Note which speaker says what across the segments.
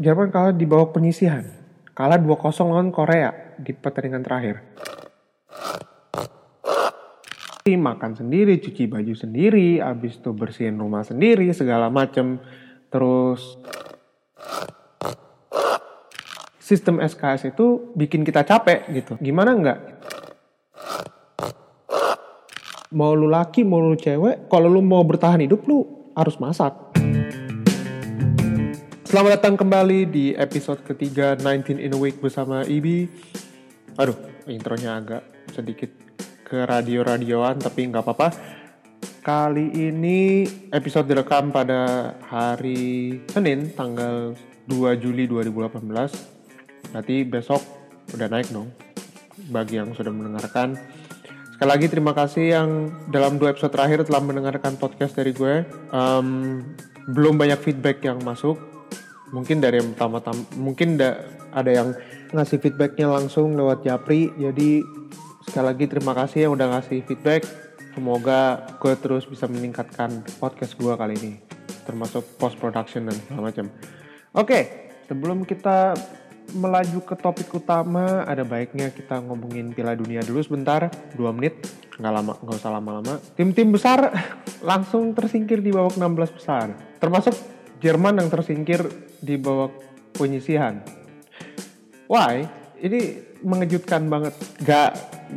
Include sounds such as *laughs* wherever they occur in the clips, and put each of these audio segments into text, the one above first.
Speaker 1: Jerman kalah di babak penyisihan. Kalah 2-0 lawan Korea di pertandingan terakhir. Makan sendiri, cuci baju sendiri, habis itu bersihin rumah sendiri, segala macem. Terus sistem SKS itu bikin kita capek gitu. Gimana enggak? Mau lu laki, mau lu cewek, kalau lu mau bertahan hidup lu harus masak. Selamat datang kembali di episode ketiga 19 in a Week bersama Ibi. Aduh, intronya agak sedikit ke radio-radioan tapi nggak apa-apa. Kali ini episode direkam pada hari Senin tanggal 2 Juli 2018. Berarti besok udah naik dong bagi yang sudah mendengarkan. Sekali lagi terima kasih yang dalam dua episode terakhir telah mendengarkan podcast dari gue. Um, belum banyak feedback yang masuk. Mungkin dari yang pertama-tama, mungkin da, ada yang ngasih feedbacknya langsung lewat Japri. Jadi sekali lagi terima kasih yang udah ngasih feedback. Semoga gue terus bisa meningkatkan podcast gue kali ini, termasuk post production dan segala macam. Oke, sebelum kita melaju ke topik utama, ada baiknya kita ngomongin Piala Dunia dulu sebentar, 2 menit, nggak lama, nggak usah lama-lama. Tim-tim besar *laughs* langsung tersingkir di babak 16 besar, termasuk Jerman yang tersingkir di babak penyisihan. Why? Ini mengejutkan banget. Gak,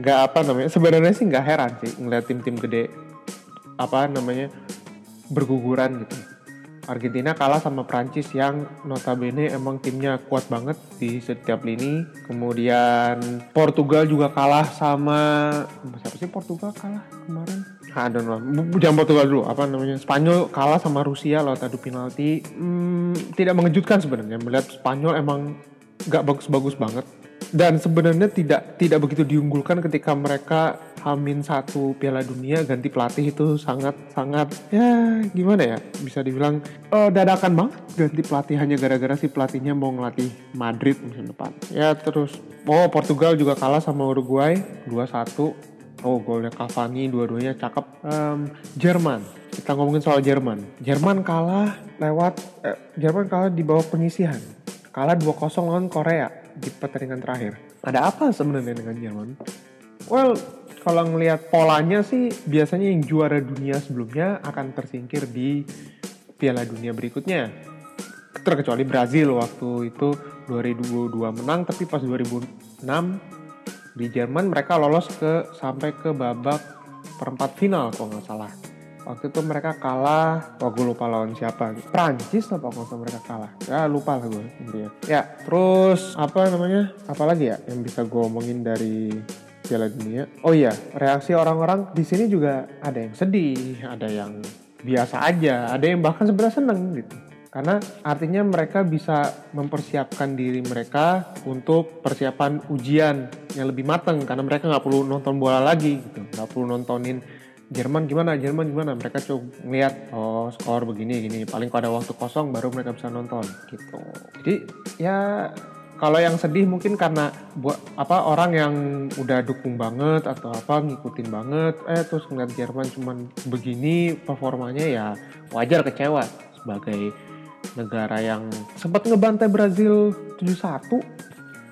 Speaker 1: gak apa namanya? Sebenarnya sih nggak heran sih ngeliat tim-tim gede apa namanya berguguran gitu. Argentina kalah sama Prancis yang notabene emang timnya kuat banget di setiap lini. Kemudian Portugal juga kalah sama siapa sih Portugal kalah kemarin? I don't know. Jangan Portugal dulu. Apa namanya? Spanyol kalah sama Rusia lewat adu penalti. Hmm, tidak mengejutkan sebenarnya melihat Spanyol emang nggak bagus-bagus banget dan sebenarnya tidak tidak begitu diunggulkan ketika mereka Hamin satu Piala Dunia ganti pelatih itu sangat sangat ya gimana ya bisa dibilang uh, dadakan banget ganti pelatih hanya gara-gara si pelatihnya mau ngelatih Madrid musim depan ya terus oh Portugal juga kalah sama Uruguay 2-1 oh golnya Cavani dua-duanya cakep um, Jerman kita ngomongin soal Jerman Jerman kalah lewat eh, Jerman kalah di bawah penyisihan kalah 2-0 lawan Korea di pertandingan terakhir. Ada apa sebenarnya dengan Jerman? Well, kalau ngelihat polanya sih biasanya yang juara dunia sebelumnya akan tersingkir di Piala Dunia berikutnya. Terkecuali Brazil waktu itu 2022 menang tapi pas 2006 di Jerman mereka lolos ke sampai ke babak perempat final kalau nggak salah. Waktu itu mereka kalah wah gue lupa lawan siapa. Prancis apa kalau mereka kalah. Ya lupa lah gue intinya ya terus apa namanya? Apa lagi ya yang bisa gue omongin dari Piala Dunia? Oh iya reaksi orang-orang di sini juga ada yang sedih ada yang biasa aja ada yang bahkan sebenarnya seneng gitu karena artinya mereka bisa mempersiapkan diri mereka untuk persiapan ujian yang lebih matang karena mereka nggak perlu nonton bola lagi gitu. Nggak perlu nontonin Jerman gimana Jerman gimana. Mereka coba ngeliat oh skor begini gini. Paling kalau ada waktu kosong baru mereka bisa nonton gitu. Jadi ya kalau yang sedih mungkin karena buat apa orang yang udah dukung banget atau apa ngikutin banget eh terus ngeliat Jerman cuman begini performanya ya wajar kecewa sebagai negara yang sempat ngebantai Brazil 7-1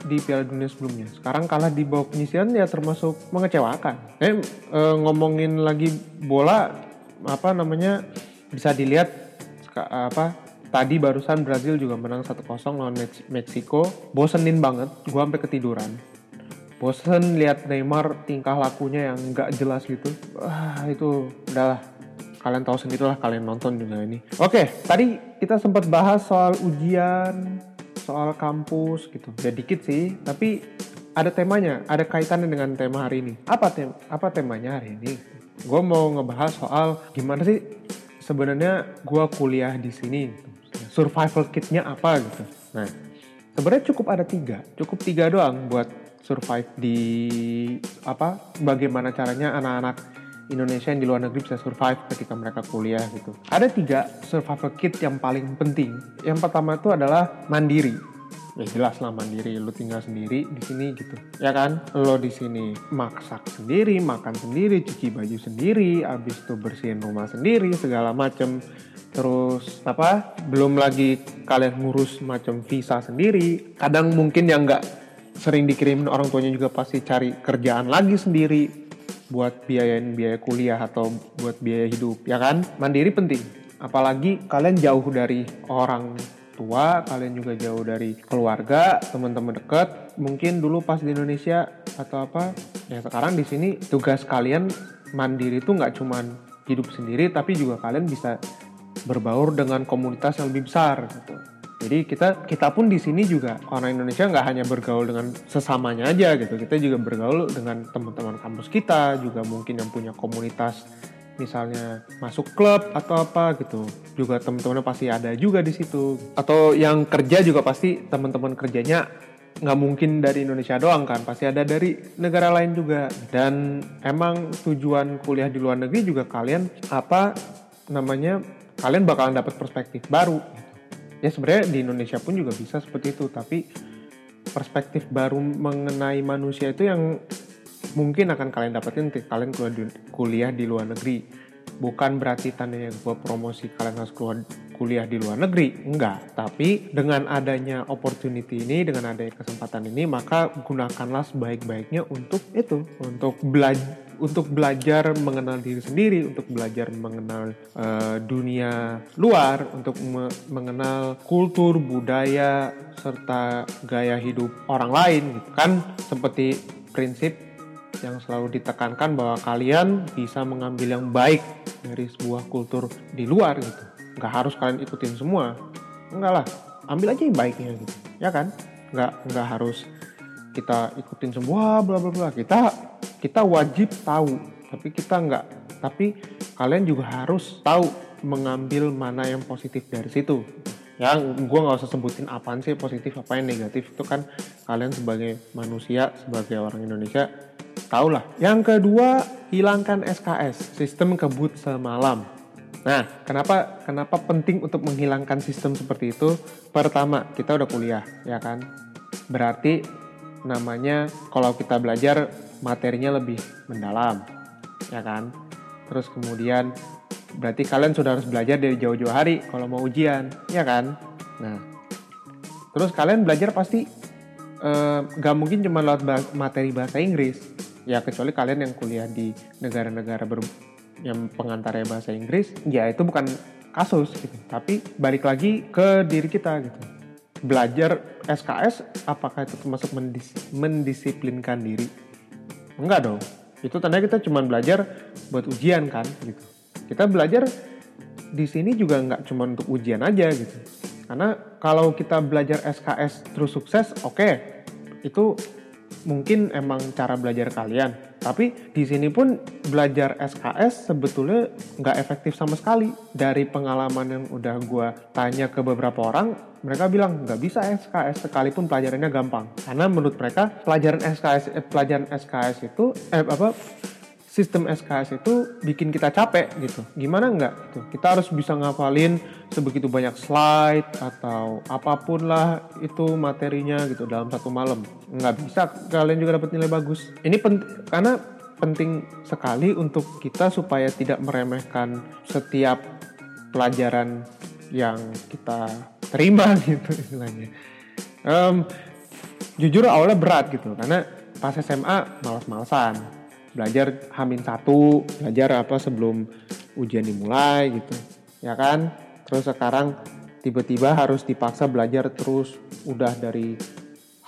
Speaker 1: di Piala Dunia sebelumnya. Sekarang kalah di bawah penyisian ya termasuk mengecewakan. Eh e, ngomongin lagi bola apa namanya bisa dilihat apa tadi barusan Brazil juga menang 1-0 lawan Meksiko. Bosenin banget, gua sampai ketiduran. Bosen lihat Neymar tingkah lakunya yang nggak jelas gitu. Wah, itu udahlah kalian tahu sendirilah kalian nonton juga ini. Oke, tadi kita sempat bahas soal ujian, soal kampus gitu. Ya dikit sih, tapi ada temanya, ada kaitannya dengan tema hari ini. Apa tem apa temanya hari ini? Gue mau ngebahas soal gimana sih sebenarnya gue kuliah di sini. Gitu. Survival kitnya apa gitu. Nah, sebenarnya cukup ada tiga, cukup tiga doang buat survive di apa? Bagaimana caranya anak-anak Indonesia yang di luar negeri bisa survive ketika mereka kuliah gitu. Ada tiga survival kit yang paling penting. Yang pertama itu adalah mandiri. Ya jelas lah mandiri, lu tinggal sendiri di sini gitu. Ya kan? Lo di sini masak sendiri, makan sendiri, cuci baju sendiri, habis itu bersihin rumah sendiri, segala macem. Terus apa? Belum lagi kalian ngurus macam visa sendiri kadang mungkin yang nggak sering dikirimin orang tuanya juga pasti cari kerjaan lagi sendiri buat biayain biaya kuliah atau buat biaya hidup ya kan? Mandiri penting. Apalagi kalian jauh dari orang tua kalian juga jauh dari keluarga teman-teman dekat. Mungkin dulu pas di Indonesia atau apa ya sekarang di sini tugas kalian mandiri tuh nggak cuman hidup sendiri tapi juga kalian bisa berbaur dengan komunitas yang lebih besar gitu. Jadi kita kita pun di sini juga orang Indonesia nggak hanya bergaul dengan sesamanya aja gitu. Kita juga bergaul dengan teman-teman kampus kita, juga mungkin yang punya komunitas misalnya masuk klub atau apa gitu. Juga teman-temannya pasti ada juga di situ. Atau yang kerja juga pasti teman-teman kerjanya nggak mungkin dari Indonesia doang kan pasti ada dari negara lain juga dan emang tujuan kuliah di luar negeri juga kalian apa namanya kalian bakalan dapat perspektif baru ya sebenarnya di Indonesia pun juga bisa seperti itu tapi perspektif baru mengenai manusia itu yang mungkin akan kalian dapetin kalian kuliah di luar negeri bukan berarti tandanya gue promosi kalian harus keluar kuliah di luar negeri. Enggak. Tapi dengan adanya opportunity ini dengan adanya kesempatan ini maka gunakanlah sebaik-baiknya untuk itu. Untuk belajar untuk belajar mengenal diri sendiri, untuk belajar mengenal uh, dunia luar, untuk me mengenal kultur, budaya, serta gaya hidup orang lain gitu kan? Seperti prinsip yang selalu ditekankan bahwa kalian bisa mengambil yang baik dari sebuah kultur di luar gitu. Nggak harus kalian ikutin semua. Enggak lah ambil aja yang baiknya gitu ya kan? Nggak nggak harus kita ikutin semua bla bla bla. Kita kita wajib tahu tapi kita nggak. Tapi kalian juga harus tahu mengambil mana yang positif dari situ. Yang gue nggak usah sebutin apaan sih positif apa yang negatif. Itu kan kalian sebagai manusia sebagai orang Indonesia tau lah yang kedua hilangkan SKS sistem kebut semalam. Nah kenapa kenapa penting untuk menghilangkan sistem seperti itu? Pertama kita udah kuliah ya kan? Berarti namanya kalau kita belajar materinya lebih mendalam ya kan? Terus kemudian berarti kalian sudah harus belajar dari jauh-jauh hari kalau mau ujian ya kan? Nah terus kalian belajar pasti uh, gak mungkin cuma lewat materi bahasa Inggris ya kecuali kalian yang kuliah di negara-negara yang pengantarnya bahasa Inggris ya itu bukan kasus gitu. Tapi balik lagi ke diri kita gitu. Belajar SKS apakah itu termasuk mendis mendisiplinkan diri? Enggak dong. Itu tanda kita cuma belajar buat ujian kan gitu. Kita belajar di sini juga nggak cuma untuk ujian aja gitu. Karena kalau kita belajar SKS terus sukses oke. Okay, itu mungkin emang cara belajar kalian. Tapi di sini pun belajar SKS sebetulnya nggak efektif sama sekali. Dari pengalaman yang udah gue tanya ke beberapa orang mereka bilang nggak bisa SKS sekalipun pelajarannya gampang. Karena menurut mereka pelajaran SKS eh, pelajaran SKS itu eh apa sistem SKS itu bikin kita capek gitu. Gimana nggak? Gitu. Kita harus bisa ngafalin sebegitu banyak slide atau apa pun lah itu materinya gitu dalam satu malam. Nggak bisa kalian juga dapat nilai bagus. Ini penting karena penting sekali untuk kita supaya tidak meremehkan setiap pelajaran yang kita terima *laughs* gitu istilahnya. Um, jujur awalnya berat gitu karena pas SMA malas-malasan belajar hamin satu belajar apa sebelum ujian dimulai gitu ya kan? Terus sekarang tiba-tiba harus dipaksa belajar terus udah dari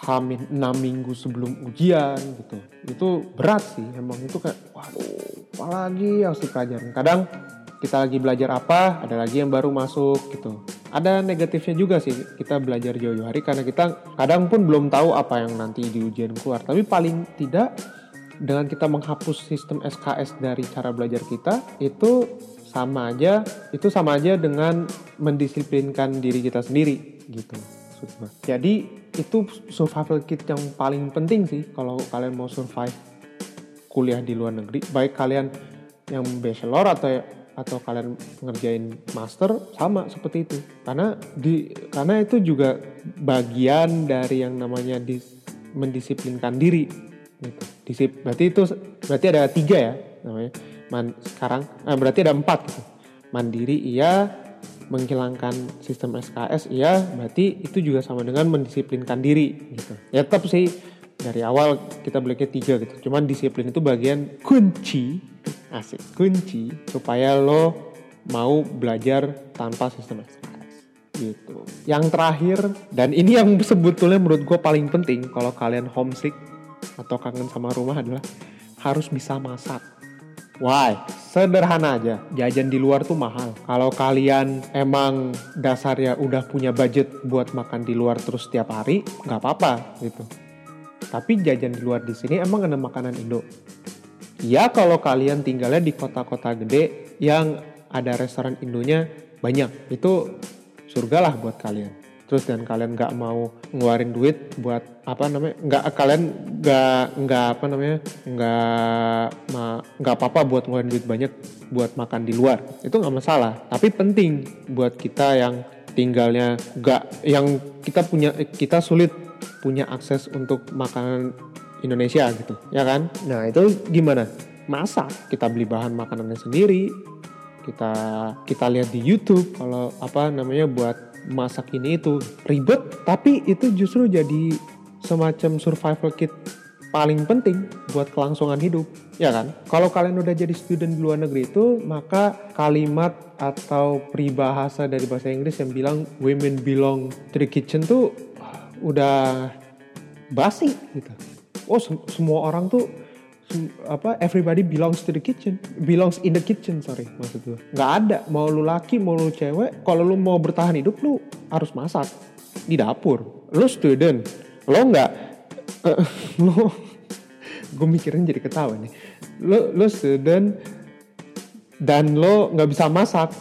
Speaker 1: hamin 6 minggu sebelum ujian gitu. Itu berat sih emang itu kayak waduh apalagi harus dipelajarin? Kadang kita lagi belajar apa ada lagi yang baru masuk gitu. Ada negatifnya juga sih kita belajar jauh-jauh hari karena kita kadang pun belum tahu apa yang nanti di ujian keluar. Tapi paling tidak dengan kita menghapus sistem SKS dari cara belajar kita itu sama aja itu sama aja dengan mendisiplinkan diri kita sendiri gitu jadi itu survival kit yang paling penting sih kalau kalian mau survive kuliah di luar negeri. Baik kalian yang bachelor atau atau kalian ngerjain master sama seperti itu. Karena di karena itu juga bagian dari yang namanya dis, mendisiplinkan diri gitu. Disip. Berarti itu berarti ada tiga ya namanya. Man, sekarang eh, berarti ada empat gitu. Mandiri iya. Menghilangkan sistem SKS ya berarti itu juga sama dengan mendisiplinkan diri gitu. Ya tetap sih dari awal kita belajar tiga gitu. Cuman disiplin itu bagian kunci asik kunci supaya lo mau belajar tanpa sistem SKS gitu. Yang terakhir dan ini yang sebetulnya menurut gue paling penting kalau kalian homesick atau kangen sama rumah adalah harus bisa masak Why? Sederhana aja, jajan di luar tuh mahal. Kalau kalian emang dasarnya udah punya budget buat makan di luar terus setiap hari, nggak apa-apa gitu. Tapi jajan di luar di sini emang ada makanan Indo. Ya kalau kalian tinggalnya di kota-kota gede yang ada restoran Indonya banyak, itu surga lah buat kalian terus dan kalian nggak mau ngeluarin duit buat apa namanya nggak kalian nggak nggak apa namanya nggak nggak apa-apa buat ngeluarin duit banyak buat makan di luar. Itu nggak masalah. Tapi penting buat kita yang tinggalnya nggak yang kita punya kita sulit punya akses untuk makanan Indonesia gitu ya kan? Nah itu gimana? Masak kita beli bahan makanannya sendiri? Kita kita lihat di YouTube kalau apa namanya buat masak ini itu ribet tapi itu justru jadi semacam survival kit paling penting buat kelangsungan hidup ya kan? Kalau kalian udah jadi student di luar negeri itu maka kalimat atau peribahasa dari bahasa Inggris yang bilang women belong to the kitchen tuh udah basi gitu. Oh semua orang tuh apa everybody belongs to the kitchen. Belongs in the kitchen sorry maksud gue nggak ada. Mau lu laki mau lu cewek kalau lu mau bertahan hidup lu harus masak di dapur. Lu student. Lo nggak? Uh, lu gue mikirin jadi ketawa nih. Lo lo student dan lo nggak bisa masak.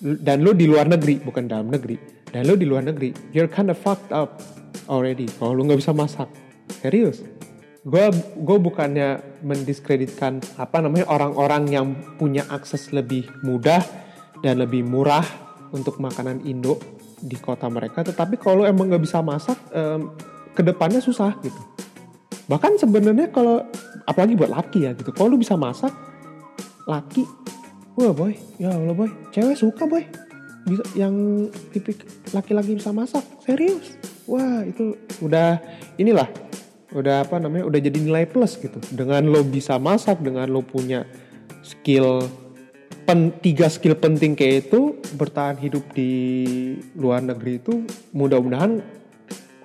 Speaker 1: Dan lo di luar negeri bukan dalam negeri. Dan lo di luar negeri. You're kind of fucked up already kalau lo nggak bisa masak. Serius gue gue bukannya mendiskreditkan apa namanya orang-orang yang punya akses lebih mudah dan lebih murah untuk makanan Indo di kota mereka tetapi kalau emang nggak bisa masak um, ke depannya susah gitu. Bahkan sebenarnya kalau apalagi buat laki ya gitu. Kalau lu bisa masak laki wah boy ya Allah boy. Cewek suka boy. Bisa yang tipik laki-laki bisa masak serius. Wah itu udah inilah udah apa namanya udah jadi nilai plus gitu. Dengan lo bisa masak dengan lo punya skill pen, tiga skill penting kayak itu bertahan hidup di luar negeri itu mudah-mudahan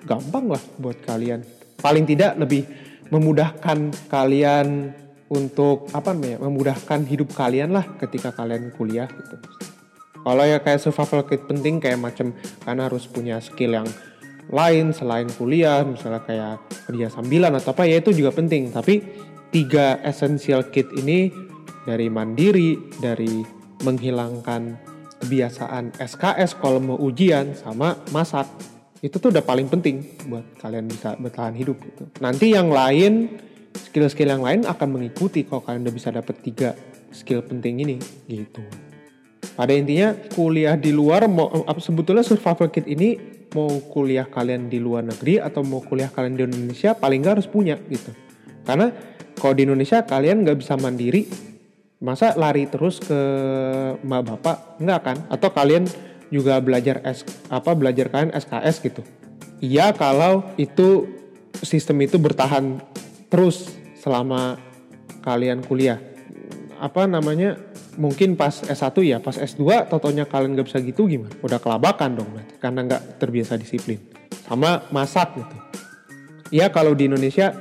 Speaker 1: gampang lah buat kalian. Paling tidak lebih memudahkan kalian untuk apa namanya memudahkan hidup kalian lah ketika kalian kuliah gitu. Kalau ya kayak survival kit penting kayak macam karena harus punya skill yang lain selain kuliah misalnya kayak kerja sambilan atau apa ya itu juga penting. Tapi tiga essential kit ini dari mandiri dari menghilangkan kebiasaan SKS kalau mau ujian sama masak itu tuh udah paling penting buat kalian bisa bertahan hidup gitu. Nanti yang lain skill-skill yang lain akan mengikuti kalau kalian udah bisa dapet tiga skill penting ini gitu. Pada intinya kuliah di luar mau sebetulnya survival kit ini mau kuliah kalian di luar negeri atau mau kuliah kalian di Indonesia paling nggak harus punya gitu. Karena kalau di Indonesia kalian nggak bisa mandiri masa lari terus ke mbak bapak? Nggak kan? Atau kalian juga belajar S, apa belajar kalian SKS gitu. Iya kalau itu sistem itu bertahan terus selama kalian kuliah. Apa namanya mungkin pas S1 ya pas S2 totonya kalian gak bisa gitu gimana? Udah kelabakan dong berarti karena nggak terbiasa disiplin. Sama masak gitu. Ya kalau di Indonesia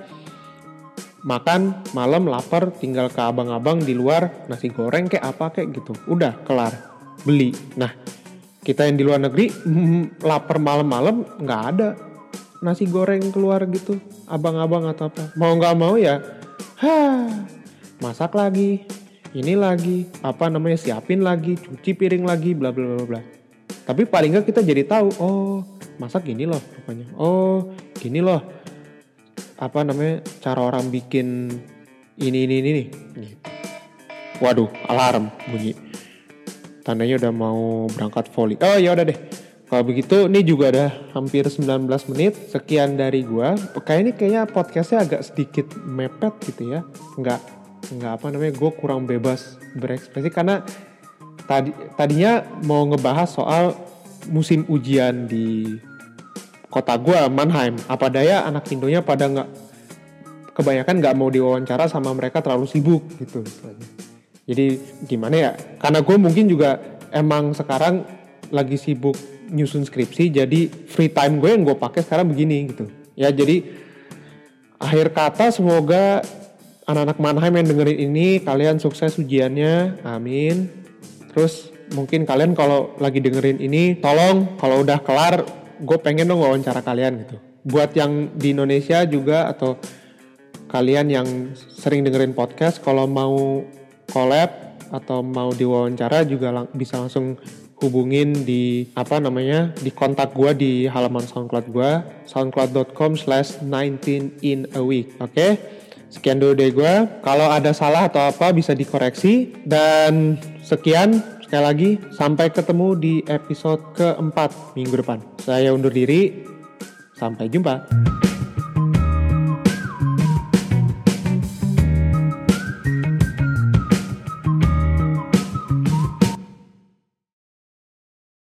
Speaker 1: makan malam lapar tinggal ke abang-abang di luar nasi goreng kayak apa kayak gitu. Udah kelar. Beli. Nah kita yang di luar negeri mm, lapar malam-malam nggak ada nasi goreng keluar gitu. Abang-abang atau apa. Mau nggak mau ya ha masak lagi ini lagi apa namanya siapin lagi cuci piring lagi bla bla bla bla. Tapi paling nggak kita jadi tahu oh masak gini loh pokoknya oh gini loh apa namanya cara orang bikin ini ini ini nih. Waduh alarm bunyi. Tandanya udah mau berangkat volley oh ya udah deh. Kalau begitu ini juga ada hampir 19 menit. Sekian dari gua. Kayak ini kayaknya podcastnya agak sedikit mepet gitu ya. Nggak nggak apa namanya gue kurang bebas berekspresi karena tadi tadinya mau ngebahas soal musim ujian di kota gua Mannheim. Apa daya anak Indonya pada nggak kebanyakan nggak mau diwawancara sama mereka terlalu sibuk gitu. Jadi gimana ya? Karena gue mungkin juga emang sekarang lagi sibuk nyusun skripsi, jadi free time gue yang gue pakai sekarang begini gitu. Ya jadi akhir kata semoga anak-anak Mannheim yang dengerin ini kalian sukses ujiannya, amin. Terus mungkin kalian kalau lagi dengerin ini tolong kalau udah kelar gue pengen dong wawancara kalian gitu. Buat yang di Indonesia juga atau kalian yang sering dengerin podcast kalau mau collab atau mau diwawancara juga lang bisa langsung hubungin di apa namanya di kontak gue di halaman SoundCloud gue soundcloud.com slash 19 in a week oke okay? Sekian dulu deh gue kalau ada salah atau apa bisa dikoreksi. Dan sekian sekali lagi. Sampai ketemu di episode keempat minggu depan. Saya undur diri. Sampai jumpa